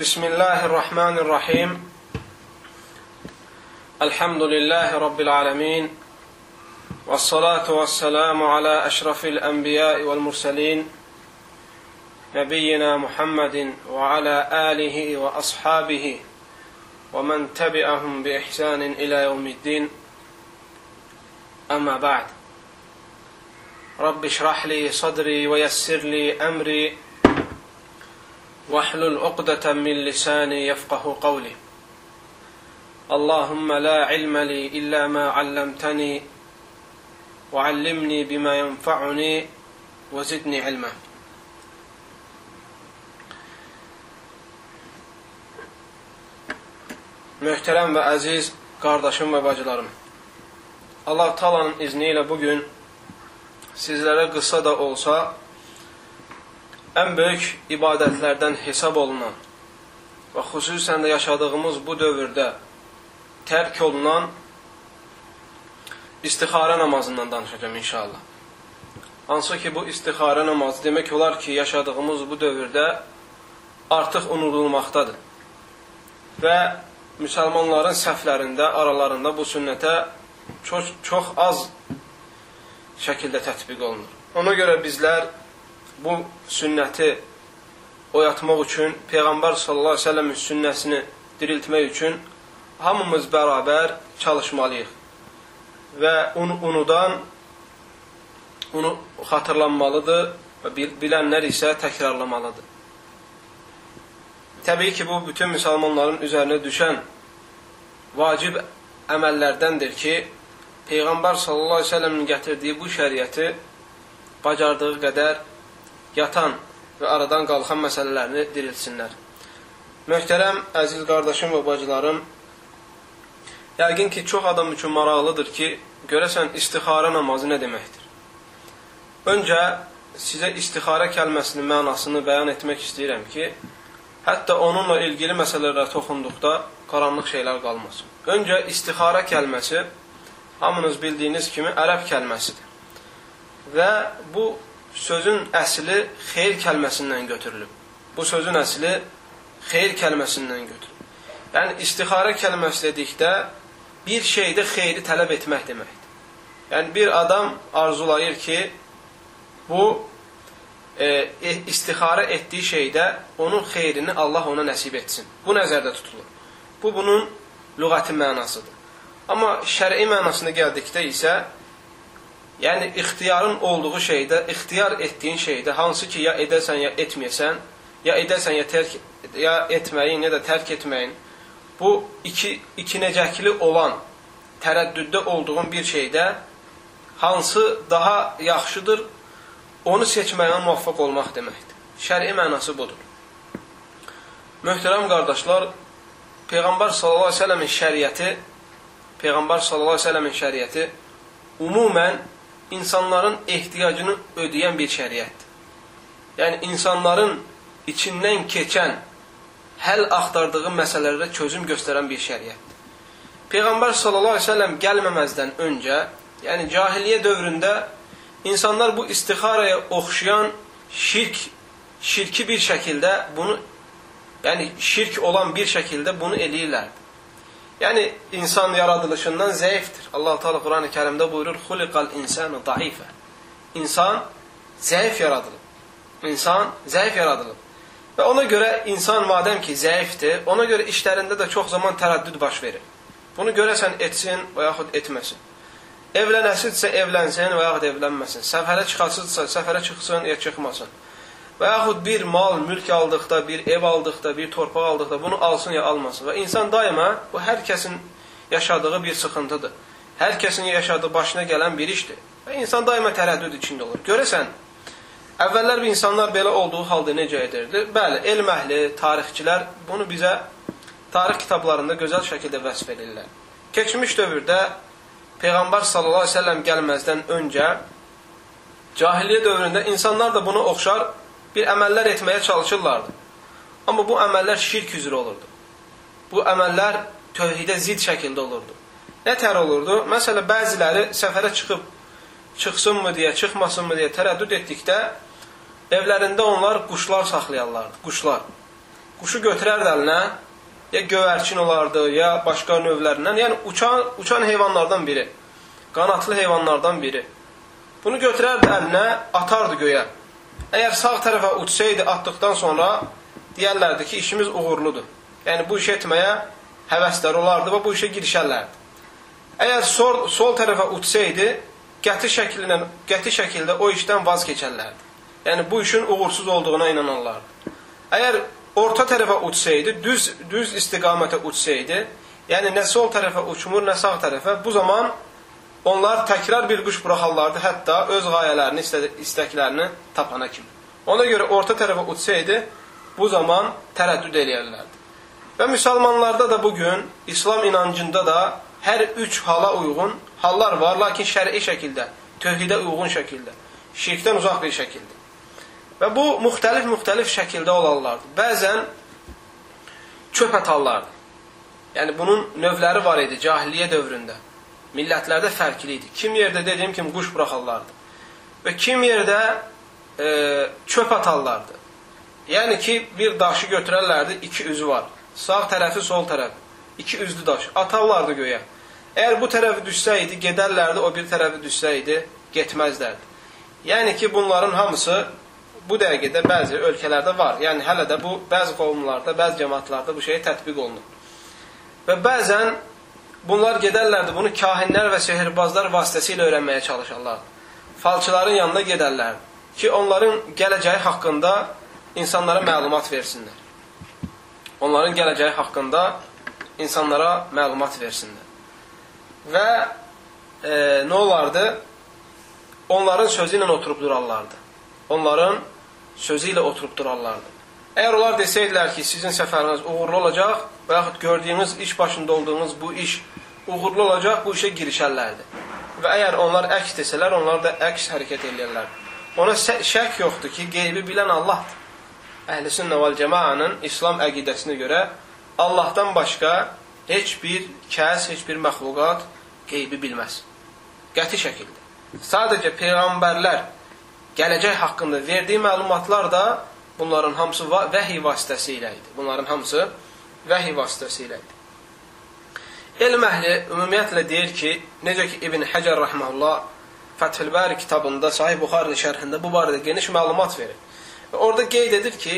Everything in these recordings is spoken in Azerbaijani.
بسم الله الرحمن الرحيم. الحمد لله رب العالمين والصلاة والسلام على أشرف الأنبياء والمرسلين نبينا محمد وعلى آله وأصحابه ومن تبعهم بإحسان إلى يوم الدين. أما بعد رب اشرح لي صدري ويسر لي أمري واحلل عقدة من لساني يفقه قولي اللهم لا علم لي إلا ما علمتني وعلمني بما ينفعني وزدني علما Möhtərəm və əziz qardaşım və bacılarım, Allah talanın izni ilə bugün sizlərə qısa da olsa ən böyük ibadətlərdən hesab olunan və xüsusən də yaşadığımız bu dövrdə tərk olunan istixarə namazından danışacağım inşallah. Hansı ki, bu istixarə namazı demək olar ki, yaşadığımız bu dövrdə artıq unudulmaqdadır. Və müsəlmanların səhvlərində, aralarında bu sünnətə çox, çox az şəkildə tətbiq olunur. Ona görə bizlər bu sünnəti oyatmaq üçün, Peyğəmbər sallallahu əleyhi və səlləmin sünnəsini diriltmək üçün hamımız bərabər çalışmalıyıq. Və onu unudan onu xatırlanmalıdır və bilənlər isə təkrarlamalıdır. Təbii ki, bu bütün müsəlmanların üzərinə düşən vacib əməllərdəndir ki, Peyğəmbər sallallahu əleyhi və səlləmin gətirdiyi bu şəriəti bacardığı qədər yatan və aradan qalxan məsələlərini dirilsinlər. Möhtərəm, əziz qardaşım və bacılarım, yəqin ki, çox adam üçün maraqlıdır ki, görəsən istixarə namazı nə deməkdir? Öncə sizə istixarə kəlməsinin mənasını bəyan etmək istəyirəm ki, hətta onunla ilgili məsələlərə toxunduqda qaranlıq şeylər qalmasın. Öncə istixarə kəlməsi hamınız bildiyiniz kimi ərəb kəlməsidir. Və bu sözün əsli xeyr kəlməsindən götürülüb. Bu sözün əsli xeyr kəlməsindən götürülüb. Yəni, istixarə kəlməsi dedikdə bir şeydə xeyri tələb etmək deməkdir. Yəni, bir adam arzulayır ki, bu e, istixarə etdiyi şeydə onun xeyrini Allah ona nəsib etsin. Bu nəzərdə tutulur. Bu, bunun lüğəti mənasıdır. Amma şəri mənasına gəldikdə isə Yəni ixtiyarın olduğu şeydə, ixtiyar etdiyin şeydə hansı ki ya edəsən ya etməyəsən, ya edəsən ya tərk ya etməyin ya da tərk etməyin. Bu iki iki necəkli olan tərəddüddə olduğun bir şeydə hansı daha yaxşıdır, onu seçməyə muvaffaq olmaq deməkdir. Şəri mənası budur. Möhtərəm qardaşlar, Peyğəmbər sallallahu əleyhi və səlləmin şəriəti Peyğəmbər sallallahu əleyhi və səlləmin şəriəti ümumən insanların ehtiyacını ödəyən bir şəriətdir. Yəni, insanların içindən keçən, həll axtardığı məsələlərə çözüm göstərən bir şəriətdir. Peyğəmbər sallallahu aleyhi ve sellem gəlməməzdən öncə, yəni cahiliyyə dövründə insanlar bu istixaraya oxşayan şirk, şirki bir şəkildə bunu, yəni şirk olan bir şəkildə bunu eləyirlərdi. Yəni insan yaradılışından zəifdir. Allah Teala Quran-ı Kərimdə buyurur: "Xuliqal insanu daifə." İnsan zəif yaradılıb. İnsan zəif yaradılıb. Və ona görə insan madəm ki zəifdir, ona görə işlərində də çox zaman tərəddüd baş verir. Bunu görəsən etsin və yaxud etməsin. Evlənəsinsə evlənsin və yaxud evlənməsin. Səfərə çıxasınsa səfərə çıxsın ya çıxmasın. Və yaxud bir mal, mülk aldıqda, bir ev aldıqda, bir torpaq aldıqda bunu alsın ya almasın. Və insan daima bu hər kəsin yaşadığı bir sıxıntıdır. Hər kəsin yaşadığı başına gələn bir işdir. Və insan daima tərəddüd içində olur. Görəsən, əvvəllər bir insanlar belə olduğu halda necə edirdi? Bəli, elm əhli, tarixçilər bunu bizə tarix kitablarında gözəl şəkildə vəsf edirlər. Keçmiş dövrdə Peyğəmbər sallallahu əleyhi və səlləm gəlməzdən öncə cahiliyyə dövründə insanlar da buna oxşar bir əməllər etməyə çalışırlardı. Amma bu əməllər şirk üzrə olurdu. Bu əməllər tövhidə zid şəkildə olurdu. Nə tər olurdu? Məsələn, bəziləri səfərə çıxıb, çıxsınmı deyə, çıxmasınmı deyə tərəddüd etdikdə, evlərində onlar quşlar saxlayarlardı, quşlar. quşu götürərdi əlinə, ya göyərçin olardı, ya başqa növlərindən, yəni uçan, uçan heyvanlardan biri, qanatlı heyvanlardan biri. Bunu götürərdi əlinə, atardı göyə. Əgər sağ tərəfə uçsaydı, atdıqdan sonra deyərlərdi ki, işimiz uğurludur. Yəni, bu iş etməyə həvəslər olardı və bu işə girişərlərdi. Əgər sol, sol tərəfə uçsaydı, qəti, şəkillə, qəti şəkildə o işdən vaz keçərlərdi. Yəni, bu işin uğursuz olduğuna inanarlardı. Əgər orta tərəfə uçsaydı, düz, düz istiqamətə uçsaydı, yəni nə sol tərəfə uçmur, nə sağ tərəfə, bu zaman onlar təkrar bir quş buraxarlardı, hətta öz qayələrini, istəklərini tapana kimi. Ona görə orta tərəfə uçsaydı, bu zaman tərəddüd eləyərlərdi. Və müsəlmanlarda da bugün, İslam inancında da hər üç hala uyğun hallar var, lakin şəri şəkildə, tövhidə uyğun şəkildə, şirkdən uzaq bir şəkildə. Və bu, müxtəlif-müxtəlif şəkildə olanlardır. Bəzən çöpət hallardır. Yəni, bunun növləri var idi cahiliyyə dövründə. Millətlərdə fərqli idi. Kim yerdə dediyim kimi quş buraxarlardı. Və kim yerdə e, çöp atarlardı. Yəni ki, bir daşı götürərlərdi, iki üzü var. Sağ tərəfi, sol tərəfi. İki üzlü daş. Atarlardı göyə. Əgər bu tərəfi düşsəydi, gedərlərdi, o bir tərəfi düşsəydi, getməzlərdi. Yəni ki, bunların hamısı bu dəqiqədə bəzi ölkələrdə var. Yəni hələ də bu bəzi qovumlarda, bəzi cəmaatlarda bu şey tətbiq olunur. Və bəzən bunlar gedərlərdi, bunu kahinlər və sehirbazlar vasitəsilə öyrənməyə çalışarlar. Falçıların yanına gedərlər ki, onların gələcəyi haqqında insanlara məlumat versinlər. Onların gələcəyi haqqında insanlara məlumat versinlər və e, nə olardı? Onların sözü ilə oturub durarlardı. Onların sözü ilə oturub durarlardı. Əgər onlar desəydilər ki, sizin səfəriniz uğurlu olacaq və yaxud gördüyünüz iş başında olduğunuz bu iş uğurlu olacaq, bu işə girişərlərdi. Və əgər onlar əks desələr, onlar da əks hərəkət edirlər. Ona şək yoxdur ki, qeybi bilən Allahdır. Əhl-i sünnə vəl cəmaanın İslam əqidəsinə görə Allahdan başqa heç bir kəs, heç bir məxluqat qeybi bilməz. Qəti şəkildə. Sadəcə peyğəmbərlər gələcək haqqında verdiyi məlumatlar da bunların hamısı vəhiy vasitəsilə idi. Bunların hamısı vəhiy vasitəsilə idi. Elm əhli ümumiyyətlə deyir ki, necə ki İbn Həcər rəhməhullah Fəthül Bəri kitabında Sahih Buxarinin şərhində bu barədə geniş məlumat verir. Və orada qeyd edir ki,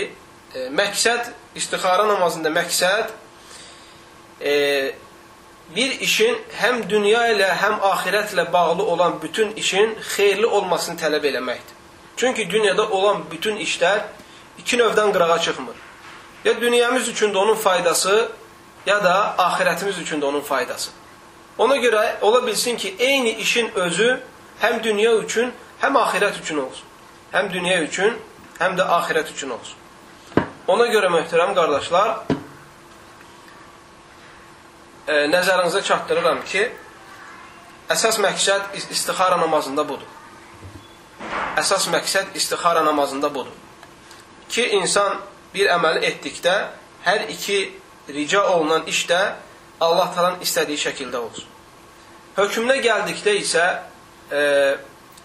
e, məqsəd istixara namazında məqsəd e, bir işin həm dünya ilə, həm axirətlə bağlı olan bütün işin xeyirli olmasını tələb eləməkdir. Çünki dünyada olan bütün işlər iki növdən qırağa çıxmır. Ya dünyamız üçün də onun faydası, ya da axirətimiz üçün də onun faydası. Ona görə ola bilsin ki, eyni işin özü həm dünya üçün, həm axirət üçün olsun. Həm dünya üçün, həm də axirət üçün olsun. Ona görə möhtərəm qardaşlar, e, nəzərinizə çatdırıram ki, əsas məqsəd istixara namazında budur. Əsas məqsəd istixara namazında budur. Ki, insan bir əməli etdikdə, hər iki rica olunan iş də Allah talan istədiyi şəkildə olsun. Hökmünə gəldikdə isə e,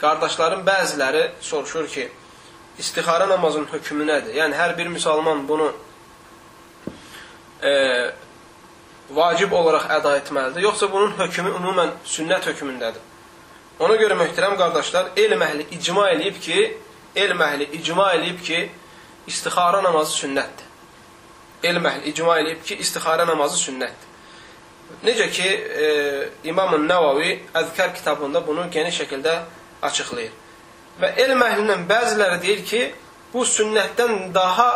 qardaşların bəziləri soruşur ki, istixara namazının hökmü nədir? Yəni, hər bir müsəlman bunu e, vacib olaraq əda etməlidir, yoxsa bunun hökmü ümumən sünnət hökmündədir. Ona görə möhtərəm qardaşlar, elm əhli icma eləyib ki, elm əhli icma eləyib ki, istixara namazı sünnətdir. Elm əhli icma eləyib ki, istixara namazı sünnətdir. Necə ki, e, İmam-ı Nəvavi Əzkər kitabında bunu geniş şəkildə açıqlayır. Və elm əhlindən bəziləri deyir ki, bu sünnətdən daha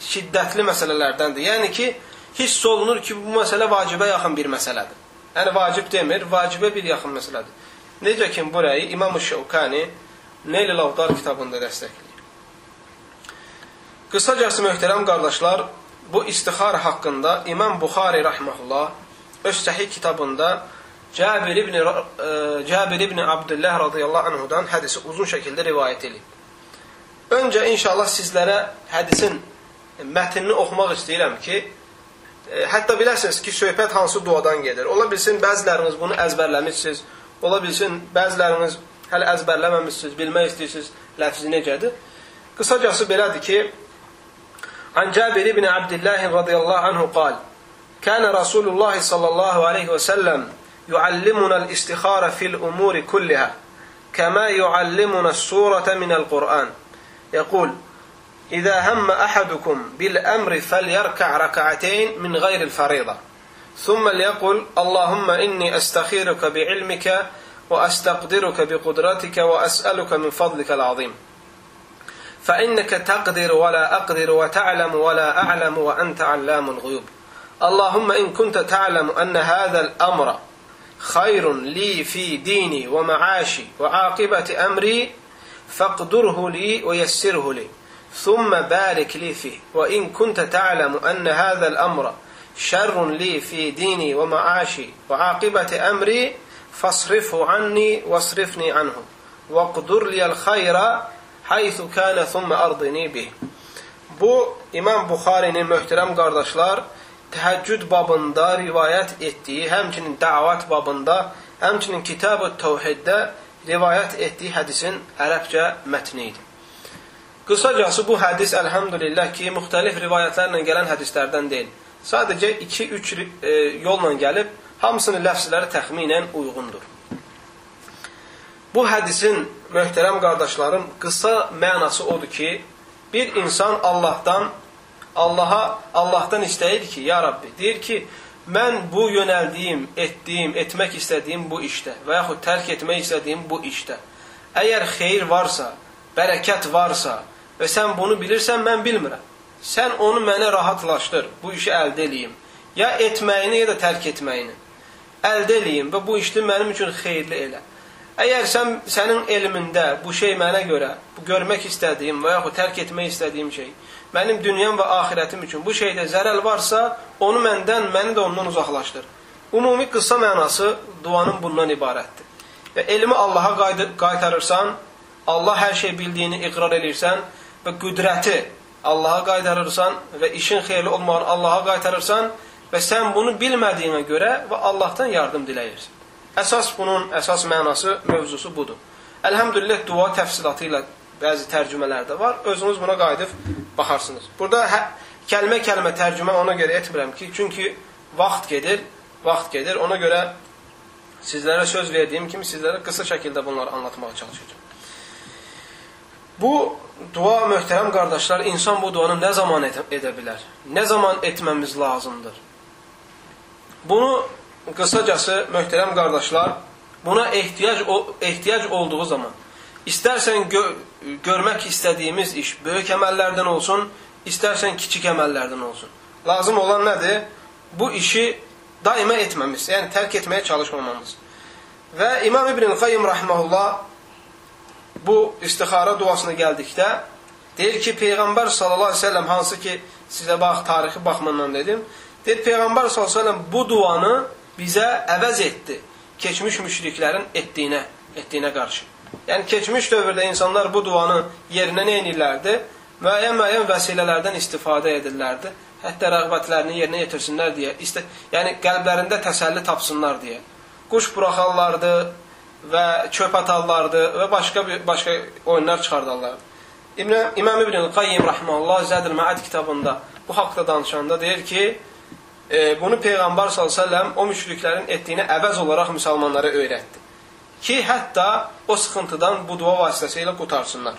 şiddətli məsələlərdəndir. Yəni ki, hiss olunur ki, bu məsələ vacibə yaxın bir məsələdir. Yəni, vacib demir, vacibə bir yaxın məsələdir. Necə ki, burayı İmam-ı Şevkani Neyl-i Lavdar kitabında dəstəkləyir. Qısacası möhtərəm qardaşlar, bu istixar haqqında İmam Buxari rəhməhullah öz səhih kitabında Cabir ibn, e, Cabir ibn Abdullah radıyallahu anhudan hədisi uzun şəkildə rivayət edib. Öncə inşallah sizlərə hədisin mətnini oxumaq istəyirəm ki, e, hətta bilərsiniz ki, söhbət hansı duadan gedir. Ola bilsin, bəziləriniz bunu əzbərləmişsiniz, ola bilsin, bəziləriniz hələ əzbərləməmişsiniz, bilmək istəyirsiniz, ləfzi necədir. Qısacası belədir ki, عن جابر بن عبد الله رضي الله عنه قال كان رسول الله صلى الله عليه وسلم يعلمنا الاستخارة في الأمور كلها كما يعلمنا السورة من القرآن. يقول إذا هم أحدكم بالأمر فليركع ركعتين من غير الفريضة ثم ليقل اللهم إني أستخيرك بعلمك وأستقدرك بقدرتك وأسألك من فضلك العظيم. فإنك تقدر ولا أقدر وتعلم ولا أعلم وأنت علام الغيوب. اللهم إن كنت تعلم أن هذا الأمر خير لي في ديني ومعاشي وعاقبة أمري فاقدره لي ويسره لي. ثم بارك لي فيه. وإن كنت تعلم أن هذا الأمر شر لي في ديني ومعاشي وعاقبة أمري فاصرفه عني واصرفني عنه. واقدر لي الخير haythu kana thumma ardini bih. Bu İmam Buxarinin möhtərəm qardaşlar təhəccüd babında rivayət etdiyi, həmçinin dəvat babında, həmçinin Kitab-ı Təvhiddə rivayət etdiyi hədisin ərəbcə mətni idi. Qısacası bu hədis əlhəmdülillah ki, müxtəlif rivayətlərlə gələn hədislərdən deyil. Sadəcə 2-3 e, yolla gəlib, hamısının ləfsləri təxminən uyğundur. Bu hədisin möhtərəm qardaşlarım qısa mənası odur ki, bir insan Allahdan Allaha Allahdan istəyir ki, ya Rabbi, deyir ki, mən bu yönəldiyim, etdiyim, etmək istədiyim bu işdə və yaxud tərk etmək istədiyim bu işdə əgər xeyir varsa, bərəkət varsa və sən bunu bilirsən, mən bilmirəm. Sən onu mənə rahatlaşdır, bu işi əldə eləyim. Ya etməyini, ya da tərk etməyini. Əldə eləyim və bu işi mənim üçün xeyirli elə. Əgər sən sənin elmində bu şey mənə görə, bu görmək istədiyim və yaxud tərk etmək istədiyim şey, mənim dünyam və axirətim üçün bu şeydə zərər varsa, onu məndən, məni də ondan uzaqlaşdır. Ümumi qısa mənası duanın bundan ibarətdir. Və elmi Allaha qaytarırsan, Allah hər şey bildiyini iqrar edirsən və qüdrəti Allaha qaytarırsan və işin xeyirli olmağını Allaha qaytarırsan və sən bunu bilmədiyinə görə və Allahdan yardım diləyirsən. Əsas bunun əsas mənası, mövzusu budur. Əlhəmdülillah dua təfsilatı ilə bəzi tərcümələrdə var. Özünüz buna qayıdıb baxarsınız. Burada hə, kəlmə-kəlmə tərcümə ona görə etmirəm ki, çünki vaxt gedir, vaxt gedir. Ona görə sizlərə söz verdiyim kimi sizlərə qısa şəkildə bunları anlatmağa çalışacağam. Bu dua möhtərəm qardaşlar, insan bu duanı nə zaman edə, bilər? Nə zaman etməmiz lazımdır? Bunu qısacası möhtərəm qardaşlar, buna ehtiyac ehtiyac olduğu zaman istərsən gö görmək istədiyimiz iş böyük əməllərdən olsun, istərsən kiçik əməllərdən olsun. Lazım olan nədir? Bu işi daima etməmiz, yəni tərk etməyə çalışmamamız. Və İmam İbn Qayyim rahmehullah bu istixara duasına gəldikdə deyir ki, Peyğəmbər sallallahu əleyhi və səlləm hansı ki, sizə bax tarixi baxımından dedim, deyir Peyğəmbər sallallahu əleyhi və səlləm bu duanı bizə əvəz etdi keçmiş müşriklərin etdiyinə, etdiyinə qarşı. Yəni keçmiş dövrdə insanlar bu duanı yerinə nə edirlərdi? Müəyyən-müəyyən vəsilələrdən istifadə edirlərdi. Hətta rəğbətlərini yerinə yetirsinlər deyə, istə, yəni qəlblərində təsəlli tapsınlar deyə. Quş buraxarlardı, və çöp atarlardı və başqa başqa oyunlar çıxardarlar. İbn İmam İbn Qayyim rahmeullah Zədül Məad kitabında bu haqqda danışanda deyir ki, e, bunu Peyğəmbər sallallahu o müşriklərin etdiyini əvəz olaraq müsəlmanlara öyrətdi. Ki, hətta o sıxıntıdan bu dua vasitəsilə qutarsınlar.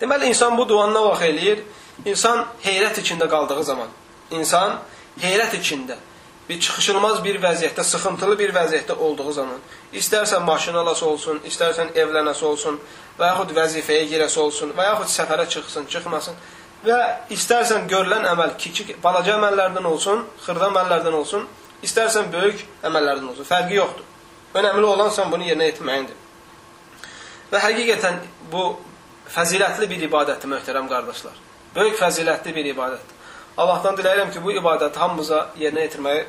Deməli, insan bu duanı nə vaxt eləyir? İnsan heyrət içində qaldığı zaman, insan heyrət içində, bir çıxışılmaz bir vəziyyətdə, sıxıntılı bir vəziyyətdə olduğu zaman, istərsən maşın alası olsun, istərsən evlənəsi olsun, və yaxud vəzifəyə girəsi olsun, və yaxud səfərə çıxsın, çıxmasın və istərsən görülən əməl kiçik, balaca əməllərdən olsun, xırda əməllərdən olsun, istərsən böyük əməllərdən olsun, fərqi yoxdur. Önəmli olan sən bunu yerinə yetirməyindir. Və həqiqətən bu fəzilətli bir ibadətdir, möhtərəm qardaşlar. Böyük fəzilətli bir ibadətdir. Allahdan diləyirəm ki, bu ibadəti hamımıza yerinə yetirməyi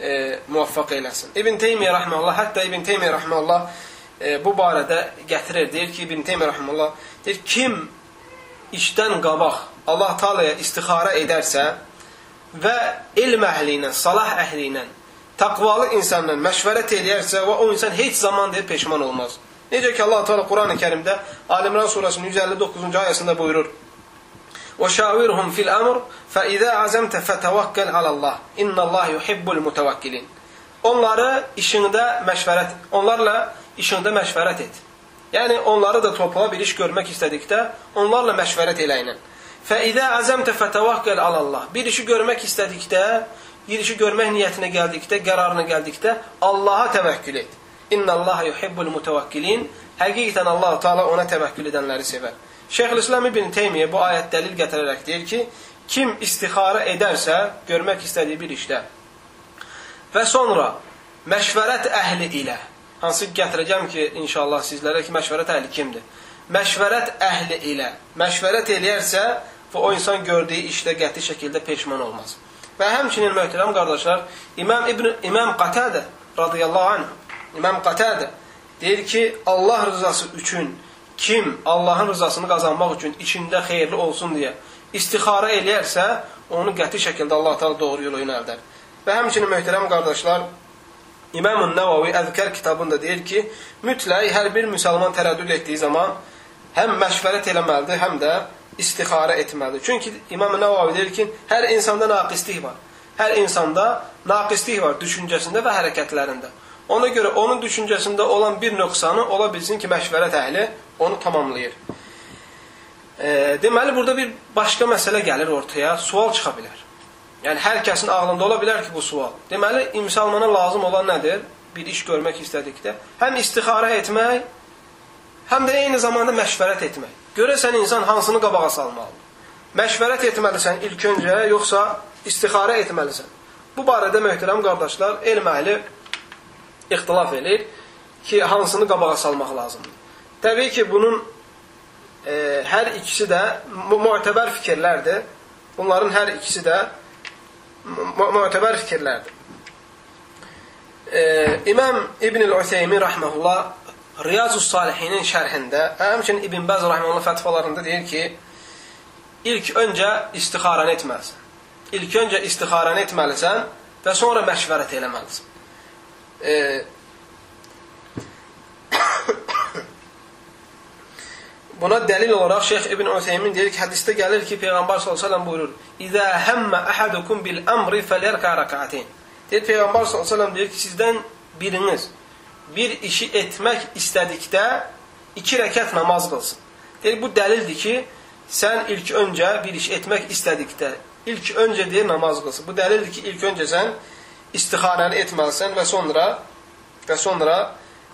e, muvaffaq eləsin. İbn Teymiyyə rəhməllah, hətta İbn Teymiyyə rəhməllah e, bu barədə gətirir. Deyir ki, İbn Teymiyyə rəhməllah, deyir, kim işdən qabaq Allah Taalaya istixara edərsə və elm əhli ilə, salah əhli ilə, təqvalı insanla məşvərət edərsə və o insan heç zaman deyə peşman olmaz. Necə ki Allah Teala Qurani-Kərimdə Ali-İmran surəsinin 159-cu ayəsində buyurur: "Və şavirhum fil amr, fa iza azamta fetawakkal alallah. İnallah yuhibbul mutawakkilin." Onları işində məşvərət, onlarla işində məşvərət et. Yəni onları da topla bir iş görmək istədikdə onlarla məşvərət eləyinən ilə. Fəidə əzəmtə fətəvakkal alallah. Bir işi görmək istədikdə, bir işi görmək niyyətinə gəldikdə, qərarına gəldikdə Allaha təvəkkül et. İnnallaha yuhibbul mutavakkilin. Həqiqətən Allah Taala ona təvəkkül edənləri sevər. Şeyxülislam İbn Teymiyyə bu ayət dəlil gətirərək deyir ki, kim istixara edərsə, görmək istədiyi bir işdə və sonra məşvərət əhli ilə, hansı gətirəcəm ki, inşallah sizlərə ki, məşvərət əhli kimdir? Məşvərət əhli ilə məşvərət eləyərsə, və o insan gördüyü işdə qəti şəkildə peşman olmaz. Və həmçinin möhtərəm qardaşlar, İmam İbn İmam Qatadə radiyallahu anh, İmam Qatadə deyir ki, Allah rızası üçün kim Allahın rızasını qazanmaq üçün içində xeyirli olsun deyə istixara eləyərsə, onu qəti şəkildə Allah Taala doğru yola yönəldər. Və həmçinin möhtərəm qardaşlar, İmam Nəvavi Əzkər kitabında deyir ki, mütləq hər bir müsəlman tərəddüd etdiyi zaman həm məşvərət eləməlidir, həm də istixara etməlidir. Çünki İmam Nəvavi deyir ki, hər insanda naqislik var. Hər insanda naqislik var düşüncəsində və hərəkətlərində. Ona görə onun düşüncəsində olan bir nöqsanı ola bilsin ki, məşvərət əhli onu tamamlayır. E, deməli, burada bir başqa məsələ gəlir ortaya, sual çıxa bilər. Yəni, hər kəsin ağlında ola bilər ki, bu sual. Deməli, müsəlmana lazım olan nədir? Bir iş görmək istədikdə, həm istixara etmək, həm də eyni zamanda məşvərət etmək. Görəsən, insan hansını qabağa salmalıdır? Məşvərət etməlisən ilk öncə, yoxsa istixara etməlisən? Bu barədə möhtərəm qardaşlar, elm əhli ixtilaf edir ki, hansını qabağa salmaq lazımdır. Təbii ki, bunun e, hər ikisi də müətəbər fikirlərdir. Bunların hər ikisi də müətəbər fikirlərdir. E, İmam İbn-i Useymi rahmehullah Riyazus Salihinin şərhində, həmçinin İbn Bəz rahmehullah fətvalarında deyir ki, ilk öncə istixaranı etməlisən. İlk öncə istixaranı etməlisən və sonra məşvərət eləməlisən. E, Buna dəlil olaraq Şeyx İbn Useymin deyir ki, hədisdə gəlir ki, Peyğəmbər s.ə.v buyurur, İzə həmmə əhədukum bil əmri fəliyərkə rəkətin. Deyir, Peyğəmbər s.ə.v deyir ki, sizdən biriniz bir işi etmək istədikdə iki rəkət namaz qılsın. Deyir, bu dəlildir ki, sən ilk öncə bir iş etmək istədikdə, ilk öncə deyir, namaz qılsın. Bu dəlildir ki, ilk öncə sən istixarəni etməlisən və sonra və sonra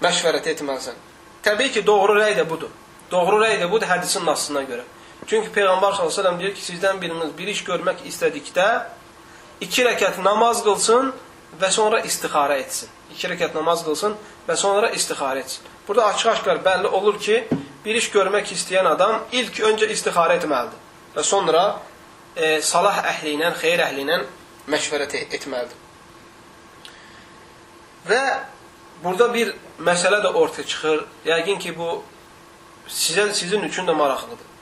məşvərət etməlisən. Təbii ki, doğru rəy də budur. Doğru rəy də budur hədisin nasına görə. Çünki Peyğəmbər s.ə.v deyir ki, sizdən biriniz bir iş görmək istədikdə iki rəkət namaz qılsın və sonra istixarə etsin. İki rəkət namaz qılsın və sonra istixarə etsin. Burada açıq-aşkar bəlli olur ki, bir iş görmək istəyən adam ilk öncə istixarə etməlidir və sonra e, salah əhli ilə, xeyr əhli ilə məşvərət etməlidir. Və burada bir məsələ də ortaya çıxır. Yəqin ki, bu sizə, sizin üçün də maraqlıdır.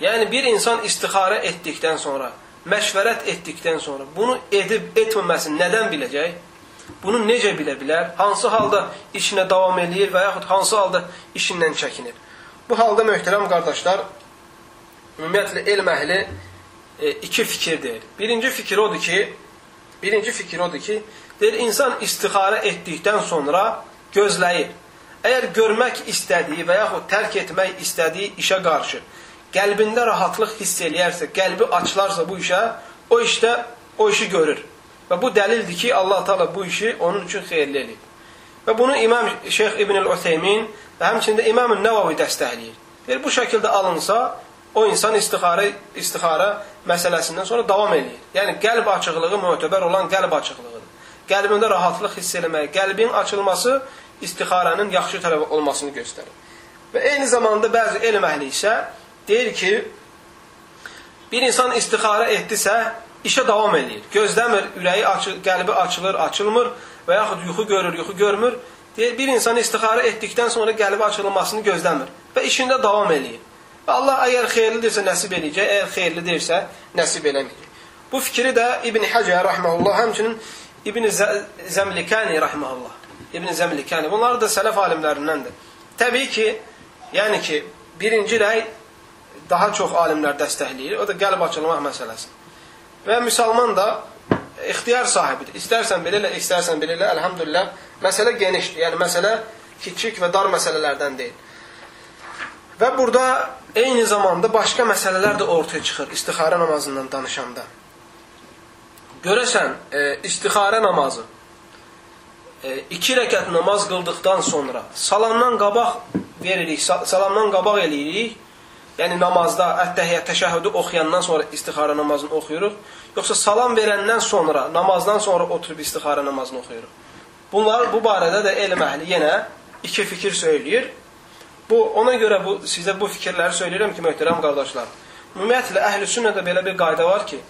Yəni, bir insan istixarə etdikdən sonra, məşvərət etdikdən sonra bunu edib etməməsini nədən biləcək? Bunu necə bilə bilər? Hansı halda işinə davam eləyir və yaxud hansı halda işindən çəkinir? Bu halda möhtərəm qardaşlar, ümumiyyətlə elm əhli e, iki fikir deyir. Birinci fikir odur ki, birinci fikir odur ki, deyir, insan istixarə etdikdən sonra gözləyir. Əgər görmək istədiyi və yaxud tərk etmək istədiyi işə qarşı qəlbində rahatlıq hiss eləyərsə, qəlbi açılarsa bu işə, o işdə o işi görür. Və bu dəlildir ki, Allah Taala bu işi onun üçün xeyirli eləyib. Və bunu İmam Şeyx İbn el-Useymin və həmçində İmam Nəvavi dəstəkləyir. Deyir, bu şəkildə alınsa, o insan istixarə istixarə məsələsindən sonra davam eləyir. Yəni qəlb açıqlığı mötəbər olan qəlb açıqlığıdır. Qəlbində rahatlıq hiss eləmək, qəlbin açılması istixarənin yaxşı tərəfi olmasını göstərir. Və eyni zamanda bəzi elm əhli isə deyir ki, bir insan istixarə etdisə, işə davam eləyir. Gözləmir, ürəyi açı, qəlbi açılır, açılmır və yaxud yuxu görür, yuxu görmür. Deyir, bir insan istixarə etdikdən sonra qəlbi açılmasını gözləmir və işində davam eləyir. Və Allah əgər xeyirlidirsə nəsib eləyəcək, əgər xeyirli deyirsə nəsib eləməyəcək. Bu fikri də İbn Həcər rəhməhullah, həmçinin İbn Zəmlikani rəhməhullah İbn Zəmlikani. Bunlar da sələf alimlərindəndir. Təbii ki, yəni ki, birinci rəy daha çox alimlər dəstəkləyir. O da qəlb açılmaq məsələsi. Və müsəlman da ixtiyar sahibidir. İstərsən belə elə, istərsən belə elə, əlhamdülillah, məsələ genişdir. Yəni məsələ kiçik və dar məsələlərdən deyil. Və burada eyni zamanda başqa məsələlər də ortaya çıxır istixarə namazından danışanda. Görəsən, e, istixarə namazı e, iki rəkət namaz qıldıqdan sonra salamdan qabaq veririk, salamdan qabaq eləyirik. Yəni namazda ət-təhiyyət təşəhhüdü oxuyandan sonra istixarə namazını oxuyuruq, yoxsa salam verəndən sonra, namazdan sonra oturub istixarə namazını oxuyuruq. Bunlar bu barədə də elm əhli yenə iki fikir söyləyir. Bu ona görə bu sizə bu fikirləri söyləyirəm ki, möhtərəm qardaşlar. Ümumiyyətlə əhl-i sünnədə belə bir qayda var ki,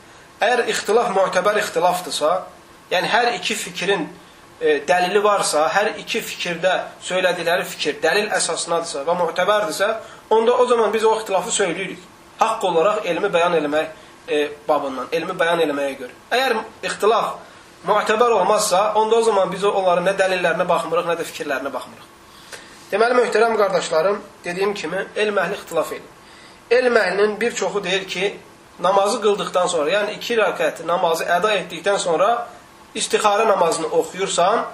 əgər ixtilaf mötəbər ixtilafdırsa, yəni hər iki fikrin dəlili varsa, hər iki fikirdə söylədikləri fikir dəlil əsasınadırsa və mötəbərdirsə, onda o zaman biz o ixtilafı söyləyirik. Haqq olaraq elmi bəyan eləmək e, babından, elmi bəyan eləməyə görə. Əgər ixtilaf mötəbər olmazsa, onda o zaman biz onların nə dəlillərinə baxmırıq, nə də fikirlərinə baxmırıq. Deməli, möhtərəm qardaşlarım, dediyim kimi, elm əhli ixtilaf edir. Elm əhlinin bir çoxu deyir ki, namazı qıldıqdan sonra, yəni iki rəkət namazı əda etdikdən sonra istixarə namazını oxuyursan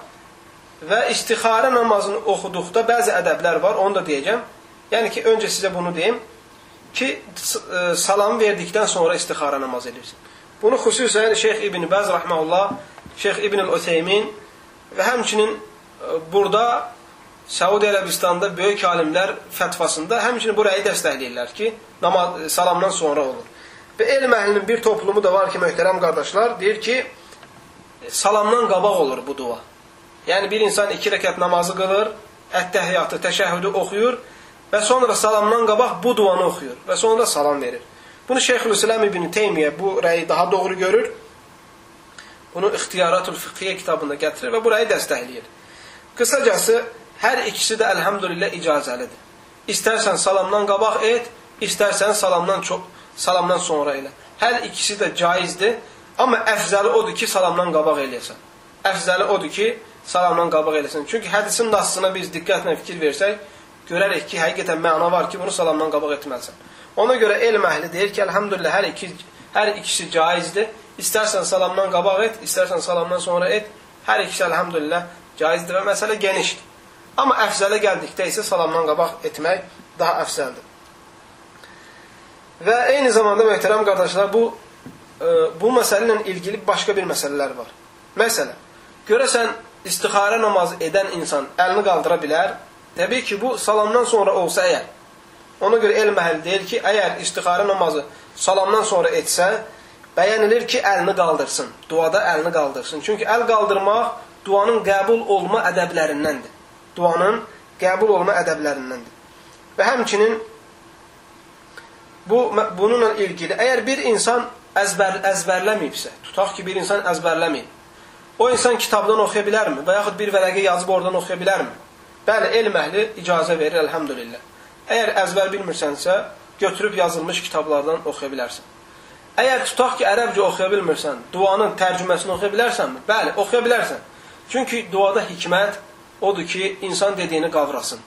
və istixarə namazını oxuduqda bəzi ədəblər var, onu da deyəcəm. Yəni ki, öncə sizə bunu deyim ki, e, salamı verdikdən sonra istixarə namaz edirsin. Bunu xüsusən Şeyx İbn Bəz rəhməhullah, Şeyx İbn Öteymin və həmçinin e, burada Səudi Ərəbistanda böyük alimlər fətvasında həmçinin bu rəyi dəstəkləyirlər ki, namaz, salamdan sonra olur. Və elm əhlinin bir toplumu da var ki, möhtərəm qardaşlar, deyir ki, salamdan qabaq olur bu dua. Yəni bir insan iki rəkət namazı qılır, ət-təhiyyatı, təşəhhüdü oxuyur və sonra salamdan qabaq bu duanı oxuyur və sonra salam verir. Bunu Şeyxülislam İbn Teymiyyə bu rəyi daha doğru görür. Bunu İxtiyaratul Fiqhiyyə kitabında gətirir və bu rəyi dəstəkləyir. Qısacası, hər ikisi də əlhamdülillah icazəlidir. İstərsən salamdan qabaq et, istərsən salamdan çox salamdan sonra elə. Hər ikisi də caizdir, amma əfzəli odur ki, salamdan qabaq eləyəsən. Əfzəli odur ki, salamdan qabaq eləsən. Çünki hədisin nasına biz diqqətlə fikir versək, görərək ki, həqiqətən məna var ki, bunu salamdan qabaq etməlisən. Ona görə elm əhli deyir ki, əlhamdülillah hər, iki, hər ikisi caizdir. İstərsən salamdan qabaq et, istərsən salamdan sonra et. Hər ikisi əlhamdülillah caizdir və məsələ genişdir. Amma əfzələ gəldikdə isə salamdan qabaq etmək daha əfzəldir. Və eyni zamanda möhtərəm qardaşlar, bu bu məsələ ilə ilgili başqa bir məsələlər var. Məsələn, görəsən istixarə namazı edən insan əlini qaldıra bilər? Təbii ki, bu salamdan sonra olsa əgər. Ona görə elm əhli deyir ki, əgər istixarə namazı salamdan sonra etsə, bəyənilir ki, əlini qaldırsın. Duada əlini qaldırsın. Çünki əl qaldırmaq duanın qəbul olma ədəblərindəndir. Duanın qəbul olma ədəblərindəndir. Və həmçinin bu bununla ilgili əgər bir insan əzbər əzbərləməyibsə, tutaq ki, bir insan əzbərləməyib. O insan kitabdan oxuya bilərmi və yaxud bir vərəqə yazıb oradan oxuya bilərmi? Bəli, elm əhli icazə verir, elhamdülillah. Əgər əzbər bilmirsənsə, götürüb yazılmış kitablardan oxuya bilərsən. Əgər tutaq ki, ərəbcə oxuya bilmirsən, duanın tərcüməsini oxuya bilərsənmi? Bəli, oxuya bilərsən. Çünki duada hikmət odur ki, insan dediyini qavrasın.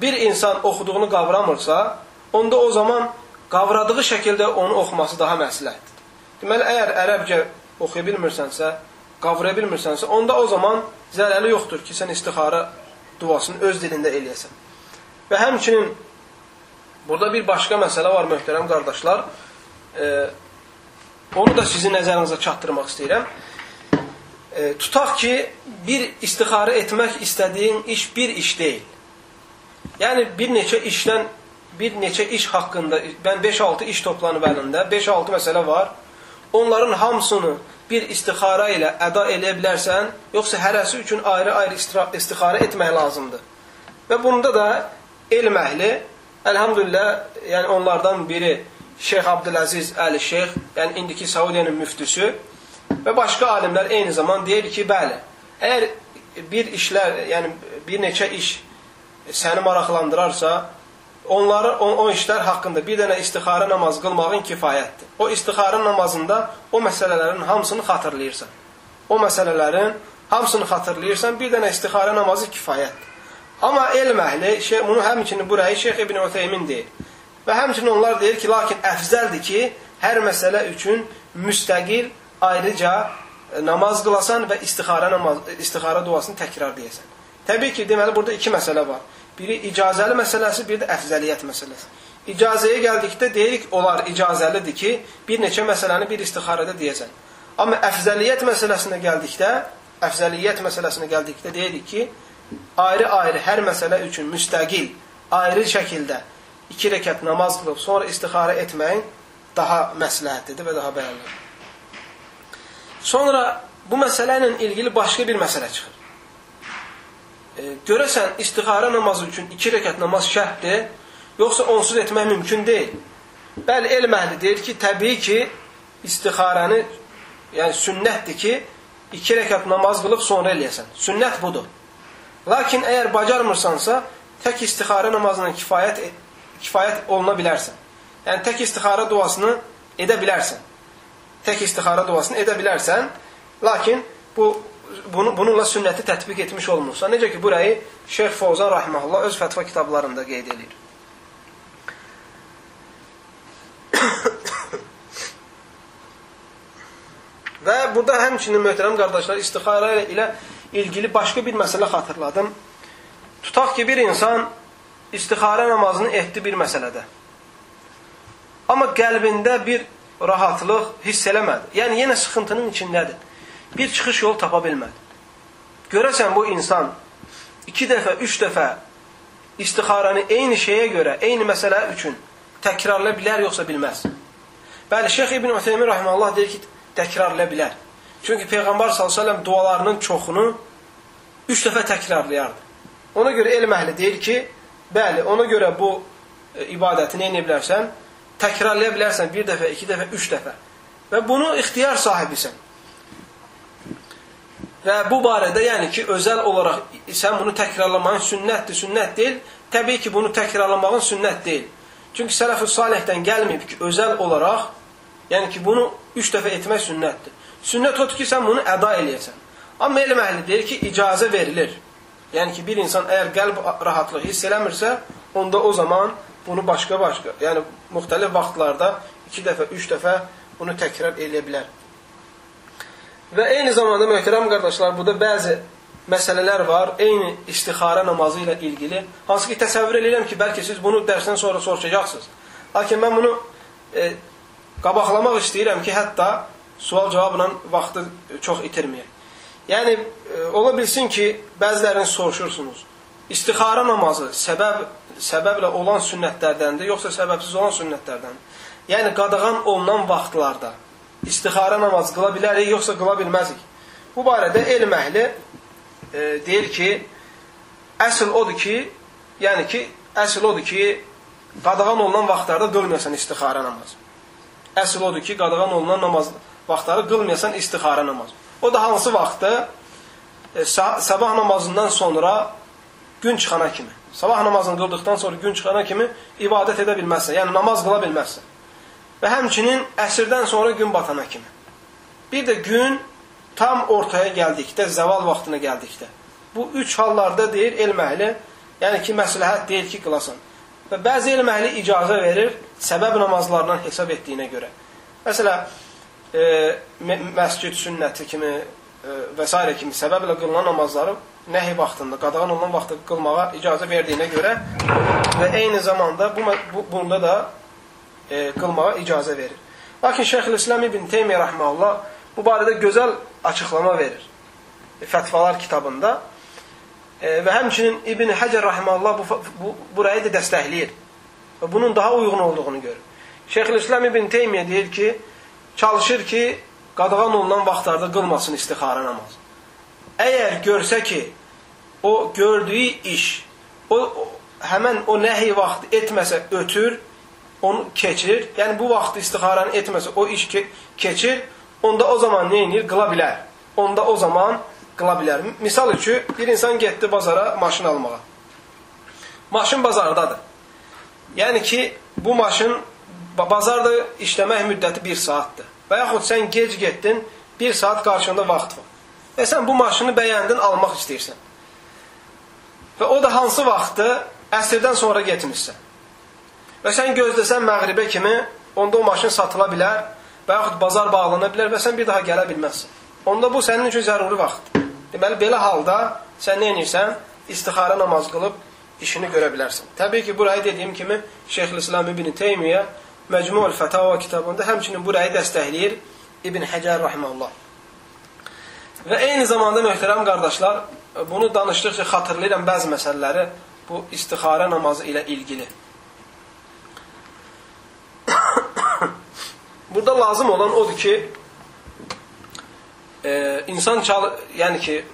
Bir insan oxuduğunu qavramırsa, onda o zaman qavradığı şəkildə onu oxuması daha məsləhətdir. Deməli, əgər ərəbcə oxuya bilmirsənsə, qavraya bilmirsənsə, onda o zaman zərəli yoxdur ki, sən istixara duasını öz dilində eləyəsən. Və həmçinin burada bir başqa məsələ var, möhtərəm qardaşlar. E, onu da sizin nəzərinizə çatdırmaq istəyirəm. E, tutaq ki, bir istixarə etmək istədiyin iş bir iş deyil. Yəni, bir neçə işdən bir neçə iş haqqında, mən 5-6 iş toplanıb əlində, 5-6 məsələ var. Onların hamısını bir istixara ilə əda eləyə bilərsən, yoxsa hərəsi üçün ayrı-ayrı istixara etmək lazımdır. Və bunda da elm əhli, əlhamdülillah, yəni onlardan biri Şeyx Abdüləziz Əli Şeyx, yəni indiki Saudiyanın müftüsü və başqa alimlər eyni zaman deyir ki, bəli, əgər bir işlər, yəni bir neçə iş səni maraqlandırarsa, onları o, o işlər haqqında bir dənə istixarə namazı qılmağın kifayətdir. O istixarə namazında o məsələlərin hamısını xatırlayırsan. O məsələlərin hamısını xatırlayırsan, bir dənə istixarə namazı kifayətdir. Amma elm əhli, şey, bunu həmçinin burayı Şeyx İbn Öteymin deyir. Və həmçinin onlar deyir ki, lakin əfzəldir ki, hər məsələ üçün müstəqil ayrıca e, namaz qılasan və istixara namaz istixara duasını təkrar deyəsən. Təbii ki, deməli burada iki məsələ var. Biri icazəli məsələsi, biri də əfzəliyyət məsələsi. İcazəyə gəldikdə deyirik, onlar icazəlidir ki, bir neçə məsələni bir istixarədə deyəsən. Amma əfzəliyyət məsələsinə gəldikdə, əfzəliyyət məsələsinə gəldikdə deyirik ki, ayrı-ayrı hər məsələ üçün müstəqil, ayrı şəkildə iki rəkət namaz qılıb sonra istixarə etməyin daha məsləhətlidir və daha bəyənlidir. Sonra bu məsələ ilə ilgili başqa bir məsələ çıxır. E, görəsən, istixarə namazı üçün iki rəkət namaz şərtdir, yoxsa onsuz etmək mümkün deyil. Bəli, elm əhli deyir ki, təbii ki, istixarəni, yəni sünnətdir ki, iki rəkat namaz qılıb sonra eləyəsən. Sünnət budur. Lakin əgər bacarmırsansa, tək istixarə namazına kifayət, kifayət oluna bilərsən. Yəni, tək istixarə duasını edə bilərsən. Tək istixarə duasını edə bilərsən, lakin bu bunu, bununla sünnəti tətbiq etmiş olmursa, necə ki, burayı Şeyx Fovzan Rahiməhullah öz fətva kitablarında qeyd edir. Və burada həmçinin möhtərəm qardaşlar istixara ilə ilgili başqa bir məsələ xatırladım. Tutaq ki, bir insan istixara namazını etdi bir məsələdə. Amma qəlbində bir rahatlıq hiss eləmədi. Yəni, yenə sıxıntının içindədir. Bir çıxış yol tapa bilmədi. Görəsən bu insan iki dəfə, üç dəfə istixaranı eyni şeyə görə, eyni məsələ üçün təkrarla bilər, yoxsa bilməz. Bəli, Şeyx İbn Ütheymin rahimehullah deyir ki, təkrarlaya bilər. Çünki Peyğəmbər s.ə.v dualarının çoxunu üç dəfə təkrarlayardı. Ona görə elm əhli deyir ki, bəli, ona görə bu e, ibadəti nə edə bilərsən? Təkrarlaya bilərsən bir dəfə, iki dəfə, üç dəfə. Və bunu ixtiyar sahibisən. Və bu barədə, yəni ki, özəl olaraq sən bunu təkrarlamağın sünnətdir, sünnət deyil. Təbii ki, bunu təkrarlamağın sünnət deyil. Çünki sələf-ü salihdən gəlməyib ki, özəl olaraq, yəni ki, bunu üç dəfə etmək sünnətdir. Sünnət odur ki, sən bunu əda eləyəsən. Amma elm əhli deyir ki, icazə verilir. Yəni ki, bir insan əgər qəlb rahatlığı hiss eləmirsə, onda o zaman bunu başqa-başqa, yəni müxtəlif vaxtlarda iki dəfə, üç dəfə bunu təkrar eləyə bilər. Və eyni zamanda möhtərəm qardaşlar, burada bəzi məsələlər var, eyni istixarə namazı ilə ilgili. Hansı ki, təsəvvür edirəm ki, bəlkə siz bunu dərsdən sonra soruşacaqsınız. Lakin mən bunu e, qabaqlamaq istəyirəm ki, hətta sual-cavabla vaxtı çox itirməyək. Yəni, e, ola bilsin ki, bəzilərini soruşursunuz. İstixarə namazı səbəb, səbəblə olan sünnətlərdəndir, yoxsa səbəbsiz olan sünnətlərdəndir? Yəni, qadağan olunan vaxtlarda istixarə namazı qıla bilərik, yoxsa qıla bilməzik? Bu barədə elm əhli e, deyir ki, əsl odur ki, yəni ki, əsl odur ki, qadağan olunan vaxtlarda qılmayasan istixarə namazı. Əsl odur ki, qadağan olunan namaz vaxtları qılmayasan istixarə namazı. O da hansı vaxtda? E, sabah namazından sonra gün çıxana kimi. Sabah namazını qıldıqdan sonra gün çıxana kimi ibadət edə bilməzsən. Yəni namaz qıla bilməzsən. Və həmçinin əsrdən sonra gün batana kimi. Bir də gün tam ortaya gəldikdə, zəval vaxtına gəldikdə. Bu üç hallarda deyir elm əhli, yəni ki, məsləhət deyil ki, qılasan. Və bəzi elm əhli icazə verir səbəb namazlarından hesab etdiyinə görə. Məsələn, e, məscid sünnəti kimi e, və s. kimi səbəblə qılınan namazları nəhi vaxtında, qadağan olunan vaxtda qılmağa icazə verdiyinə görə və eyni zamanda bu, bu bunda da e, qılmağa icazə verir. Lakin Şeyxülislam İbn Teymiyyə rəhməhullah bu barədə gözəl açıqlama verir. E, fətvalar kitabında. E, və həmçinin İbn Həcər rahimehullah bu, bu burayı da dəstəkləyir. Və bunun daha uyğun olduğunu görür. Şeyxülislam İbn Teymiyyə deyir ki, çalışır ki, qadağan olunan vaxtlarda qılmasın istixara namazı. Əgər görsə ki, o gördüyü iş, o, o həmən o nəhi vaxt etməsə ötür, onu keçir. Yəni bu vaxt istixaranı etməsə o iş ke keçir, onda o zaman nə edir? Qıla bilər. Onda o zaman qıla bilər. Misal üçün, bir insan getdi bazara maşın almağa. Maşın bazardadır. Yəni ki, bu maşın bazarda işləmək müddəti bir saatdır. Və yaxud sən gec getdin, bir saat qarşında vaxt var. Və sən bu maşını bəyəndin, almaq istəyirsən. Və o da hansı vaxtı əsrdən sonra getmişsən. Və sən gözləsən məğribə kimi, onda o maşın satıla bilər və yaxud bazar bağlana bilər və sən bir daha gələ bilməzsən. Onda bu sənin üçün zəruri vaxtdır. Deməli, belə halda sən nə edirsən? İstixara namaz qılıb işini görə bilərsən. Təbii ki, burayı dediyim kimi Şeyxülislam İbn Teymiyyə Məcmu'l Fətava kitabında həmçinin burayı dəstəkləyir İbn Həcər rahimehullah. Və eyni zamanda möhtərəm qardaşlar, bunu danışdıqca xatırlayıram bəzi məsələləri bu istixara namazı ilə ilgili. Burada lazım olan odur ki, e, insan çal, yəni ki,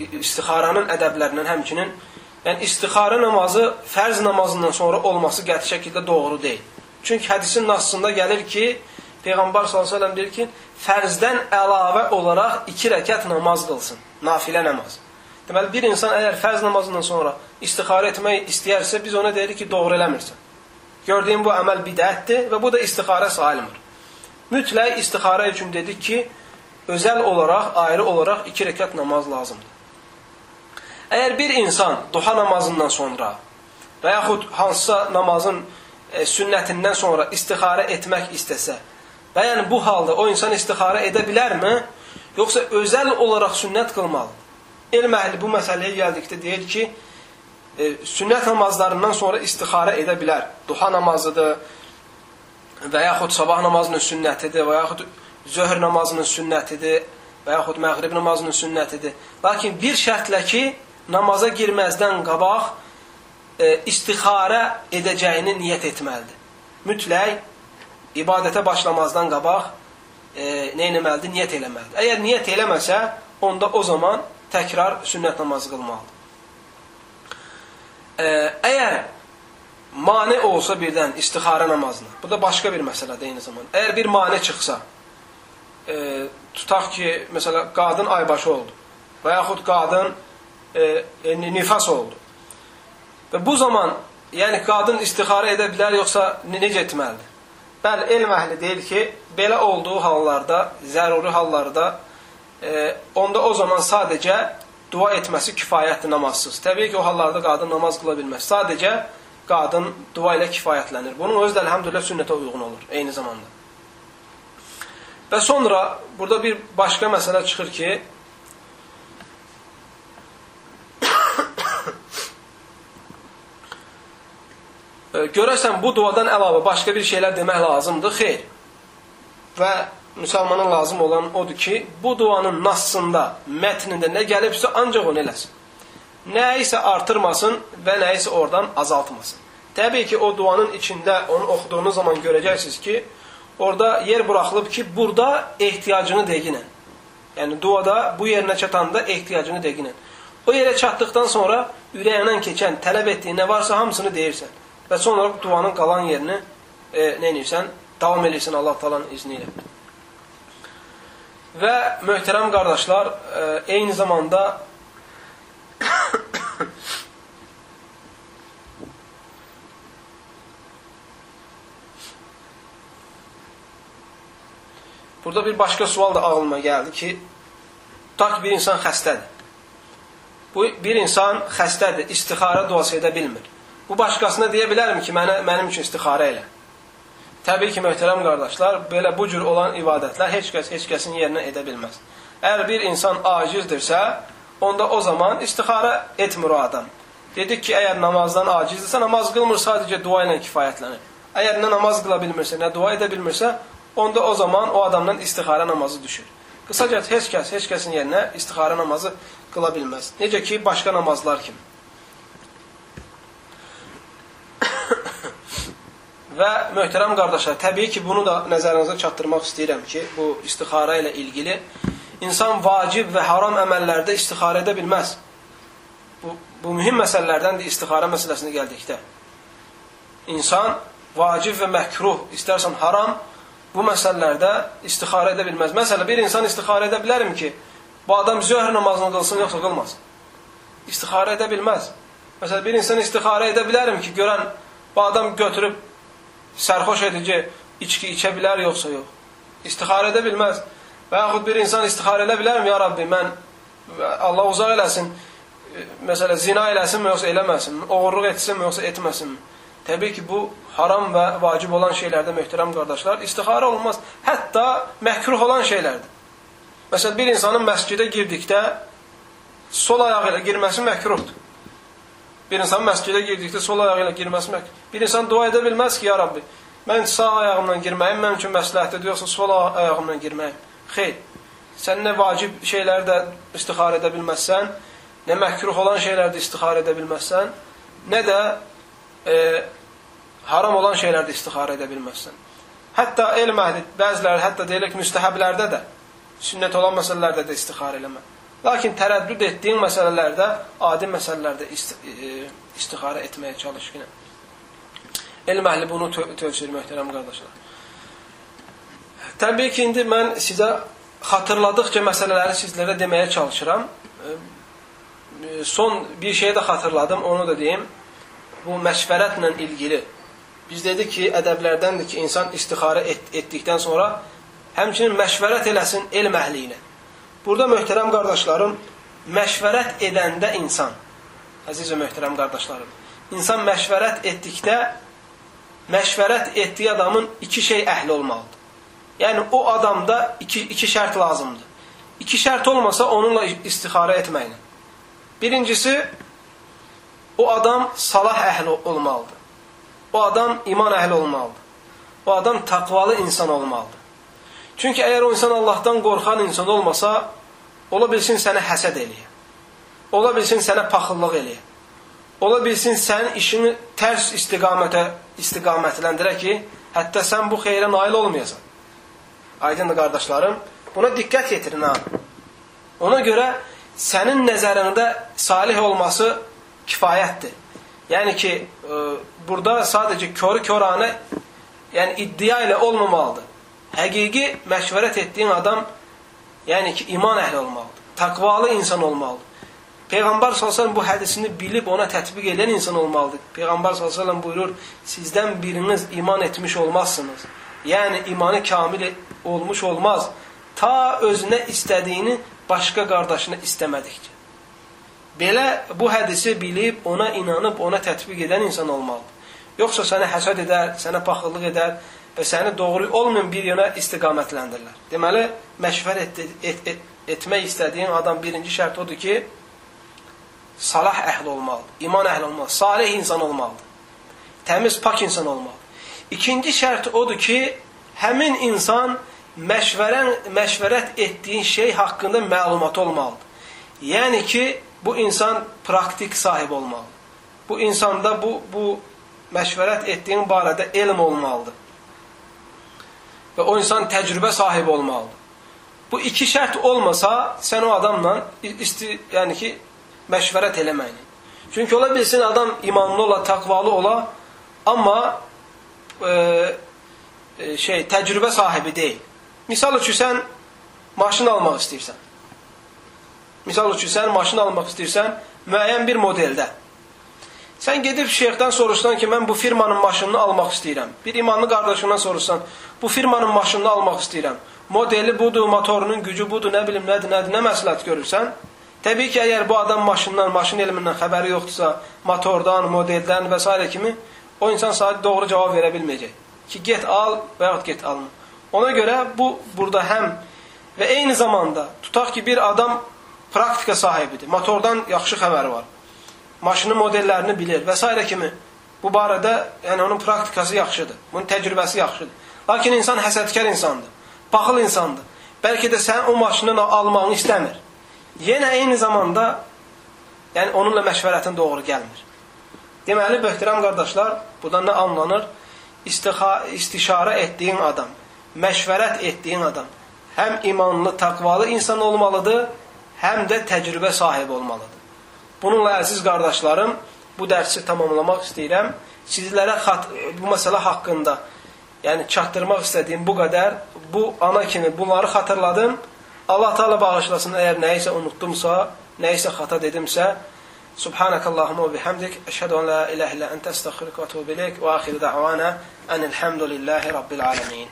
e, istixaranın ədəblərindən həmçinin, yəni istixara namazı fərz namazından sonra olması qəti şəkildə doğru deyil. Çünki hədisin nasında gəlir ki, Peyğəmbər s.ə.v deyir ki, fərzdən əlavə olaraq iki rəkət namaz qılsın, nafilə namaz. Deməli, bir insan əgər fərz namazından sonra istixara etmək istəyərsə, biz ona deyirik ki, doğru eləmirsən. Gördüyün bu əməl bidətdir və bu da istixara sayılmır. Mütləq istixara üçün dedik ki, özəl olaraq, ayrı olaraq iki rəkat namaz lazımdır. Əgər bir insan duha namazından sonra və yaxud hansısa namazın e, sünnətindən sonra istixara etmək istəsə və yəni bu halda o insan istixara edə bilərmi? Yoxsa özəl olaraq sünnət qılmalı? Elm əhli bu məsələyə gəldikdə deyir ki, e, sünnət namazlarından sonra istixara edə bilər. Duha namazıdır və yaxud sabah namazının sünnətidir və yaxud zöhr namazının sünnətidir və yaxud məğrib namazının sünnətidir. Lakin bir şərtlə ki, namaza girməzdən qabaq e, istixarə edəcəyini niyyət etməlidir. Mütləq ibadətə başlamazdan qabaq e, nə etməlidir? Niyyət eləməlidir. Əgər niyyət eləməsə, onda o zaman təkrar sünnət namazı qılmalıdır. E, əgər mane olsa birdən istixarə namazına, bu da başqa bir məsələdir eyni zamanda. Əgər bir mane çıxsa, e, tutaq ki, məsələ, qadın aybaşı oldu və yaxud qadın e, e, nifas oldu. Və bu zaman, yəni qadın istixarə edə bilər, yoxsa necə etməlidir? Bəli, elm əhli deyir ki, belə olduğu hallarda, zəruri hallarda, e, onda o zaman sadəcə dua etməsi kifayətdir namazsız. Təbii ki, o hallarda qadın namaz qıla bilməz. Sadəcə qadın dua ilə kifayətlənir. Bunun özü də əlhamdülillah sünnətə uyğun olur eyni zamanda. Və sonra burada bir başqa məsələ çıxır ki, görəsən bu duadan əlavə başqa bir şeylər demək lazımdır? Xeyr. Və müsəlmana lazım olan odur ki, bu duanın nassında, mətnində nə gəlibsə ancaq onu eləsin. Nəyisə artırmasın və nəyisə oradan azaltmasın. Təbii ki, o duanın içində onu oxuduğunuz zaman görəcəksiniz ki, orada yer buraxılıb ki, burada ehtiyacını deginən. Yəni duada bu yerinə çatanda ehtiyacını deginən. O yerə çatdıqdan sonra ürəyindən keçən, tələb etdiyin nə varsa hamısını deyirsən. Və sonra duanın qalan yerini e, nə edirsən? Davam edirsən Allah talanın izni ilə. Və möhtərəm qardaşlar, e, eyni zamanda Burada bir başqa sual da ağlıma gəldi ki, tutaq bir insan xəstədir. Bu bir insan xəstədir, istixara duası edə bilmir. Bu başqasına deyə bilərmi ki, mənə, mənim üçün istixara elə? Təbii ki, möhtərəm qardaşlar, belə bu cür olan ibadətlər heç kəs heç kəsin yerinə edə bilməz. Əgər bir insan acizdirsə, onda o zaman istixara etmir o adam. Dedik ki, əgər namazdan acizdirsə, namaz qılmır, sadəcə dua ilə kifayətlənir. Əgər nə namaz qıla bilmirsə, nə dua edə bilmirsə, onda o zaman o adamdan istixara namazı düşür. Qısaca heç kəs, heç kəsin yerinə istixara namazı qıla bilməz. Necə ki, başqa namazlar kimi. Və möhtərəm qardaşlar, təbii ki, bunu da nəzərinizə çatdırmaq istəyirəm ki, bu istixara ilə ilgili insan vacib və haram əməllərdə istixara edə bilməz. Bu, bu mühüm məsələlərdəndir istixara məsələsinə gəldikdə. İnsan vacib və məhkruh, istərsən haram, bu məsələlərdə istixarə edə bilməz. Məsələn, bir insan istixarə edə bilərmi ki, bu adam zöhr namazını qılsın, yoxsa qılmasın? İstixarə edə bilməz. Məsələn, bir insan istixarə edə bilərmi ki, görən bu adam götürüb sərxoş edici içki içə bilər, yoxsa yox? İstixarə edə bilməz. Və yaxud bir insan istixarə edə bilərmi, ya Rabbi, mən Allah uzaq eləsin, məsələn, zina eləsinmi, yoxsa eləməsinmi? Oğurluq etsinmi, yoxsa etməsinmi? Təbii ki, bu haram və vacib olan şeylərdə möhtərəm qardaşlar, istixarə olmaz. Hətta məhkruh olan şeylərdir. Məsələn, bir insanın məscidə girdikdə sol ayağı ilə girməsi məhkruhdur. Bir insan məscidə girdikdə sol ayağı ilə girməsi məhkruhdur. Bir insan dua edə bilməz ki, ya Rabbi, mən sağ ayağımla girməyim mənim üçün məsləhətdir, yoxsa sol ayağımla girməyim. Xeyr. Sən nə vacib şeylərdə istixarə edə bilməzsən, nə məhkruh olan şeylərdə istixarə edə bilməzsən, nə də e, haram olan şeylərdə istixarə edə bilməzsən. Hətta elm əhli, bəziləri hətta deyilir ki, müstəhəblərdə də, sünnət olan məsələlərdə də istixarə eləmə. Lakin tərəddüd etdiyin məsələlərdə, adi məsələlərdə e, istixarə etməyə çalış yine. Elm əhli bunu tö tövsiyə möhtərəm qardaşlar. Təbii ki, indi mən sizə xatırladıqca məsələləri sizlərə deməyə çalışıram. E, son bir şey də xatırladım, onu da deyim. Bu məşvərətlə ilgili Biz dedik ki, ədəblərdəndir ki, insan istixarə et, etdikdən sonra həmçinin məşvərət eləsin elm əhli ilə. Burada möhtərəm qardaşlarım, məşvərət edəndə insan, əziz və möhtərəm qardaşlarım, insan məşvərət etdikdə, məşvərət etdiyi adamın iki şey əhli olmalıdır. Yəni, o adamda iki, iki şərt lazımdır. İki şərt olmasa, onunla istixarə etməklə. Birincisi, o adam salah əhli olmalıdır. O adam iman əhli olmalıdır. O adam taqvalı insan olmalıdır. Çünki əgər o insan Allahdan qorxan insan olmasa, ola bilsin sənə həsəd eləyə. Ola bilsin sənə paxıllıq eləyə. Ola bilsin sənin işini tərs istiqamətə istiqamətləndirə ki, hətta sən bu xeyrə nail olmayasan. Aydındır qardaşlarım, buna diqqət yetirin ha. Ona görə sənin nəzərində salih olması kifayətdir. Yəni ki, e, burada sadəcə körü-körənə, yəni iddia ilə olmamalıdır. Həqiqi məşvərət etdiyin adam, yəni ki, iman əhli olmalıdır. Təqvalı insan olmalıdır. Peyğəmbər s.ə.v bu hədisini bilib ona tətbiq edən insan olmalıdır. Peyğəmbər s.ə.v buyurur, sizdən biriniz iman etmiş olmazsınız. Yəni, imanı kamil olmuş olmaz. Ta özünə istədiyini başqa qardaşına istəmədikcə. Belə bu hədisi bilib, ona inanıb, ona tətbiq edən insan olmalıdır. Yoxsa sənə həsəd edər, sənə paxıllıq edər və səni doğru olmayan bir yönə istiqamətləndirlər. Deməli, məşvər et, et, et, etmək istədiyin adam birinci şərt odur ki, salah əhli olmalıdır, iman əhli olmalıdır, salih insan olmalıdır, təmiz, pak insan olmalıdır. İkinci şərt odur ki, həmin insan məşvərən, məşvərət etdiyin şey haqqında məlumat olmalıdır. Yəni ki, bu insan praktik sahib olmalıdır. Bu insanda bu, bu məşvərət etdiyin barədə elm olmalıdır. Və o insan təcrübə sahibi olmalıdır. Bu iki şərt olmasa, sən o adamla isti, yəni ki, məşvərət eləməyini. Çünki ola bilsin adam imanlı ola, təqvalı ola, amma e, şey təcrübə sahibi deyil. Misal üçün sən maşın almaq istəyirsən. Misal üçün sən maşın almaq istəyirsən müəyyən bir modeldə. Sən gedib şeyxdən soruşsan ki, mən bu firmanın maşınını almaq istəyirəm. Bir imanlı qardaşından soruşsan, bu firmanın maşınını almaq istəyirəm. Modeli budur, motorunun gücü budur, nə bilim nədir, nədir, nə məsləhət görürsən? Təbii ki, əgər bu adam maşından, maşın elmindən xəbəri yoxdursa, motordan, modeldən və s. kimi, o insan sadəcə doğru cavab verə bilməyəcək. Ki, get al və yaxud get alma. Ona görə bu, burada həm və eyni zamanda tutaq ki, bir adam praktika sahibidir. Motordan yaxşı xəbəri var maşının modellərini bilir və s. kimi bu barədə yəni onun praktikası yaxşıdır. Bunun təcrübəsi yaxşıdır. Lakin insan həsədkar insandır. Baxıl insandır. Bəlkə də sən o maşını almağını istəmir. Yenə eyni zamanda yəni onunla məşvərətin doğru gəlmir. Deməli, böhtəram qardaşlar, buradan nə anlanır? İstixa, istişarə etdiyin adam, məşvərət etdiyin adam həm imanlı, təqvalı insan olmalıdır, həm də təcrübə sahibi olmalıdır. Bununla əziz qardaşlarım, bu dərsi tamamlamaq istəyirəm. Sizlərə xat, bu məsələ haqqında yəni çatdırmaq istədiyim bu qədər. Bu ana kimi bunları xatırladım. Allah Taala bağışlasın əgər nəyisə unutdumsa, nəyisə xata dedimsə. سبحانك اللهم وبحمدك أشهد أن لا إله إلا أنت أستغفرك وأتوب إليك وآخر دعوانا أن الحمد لله رب العالمين.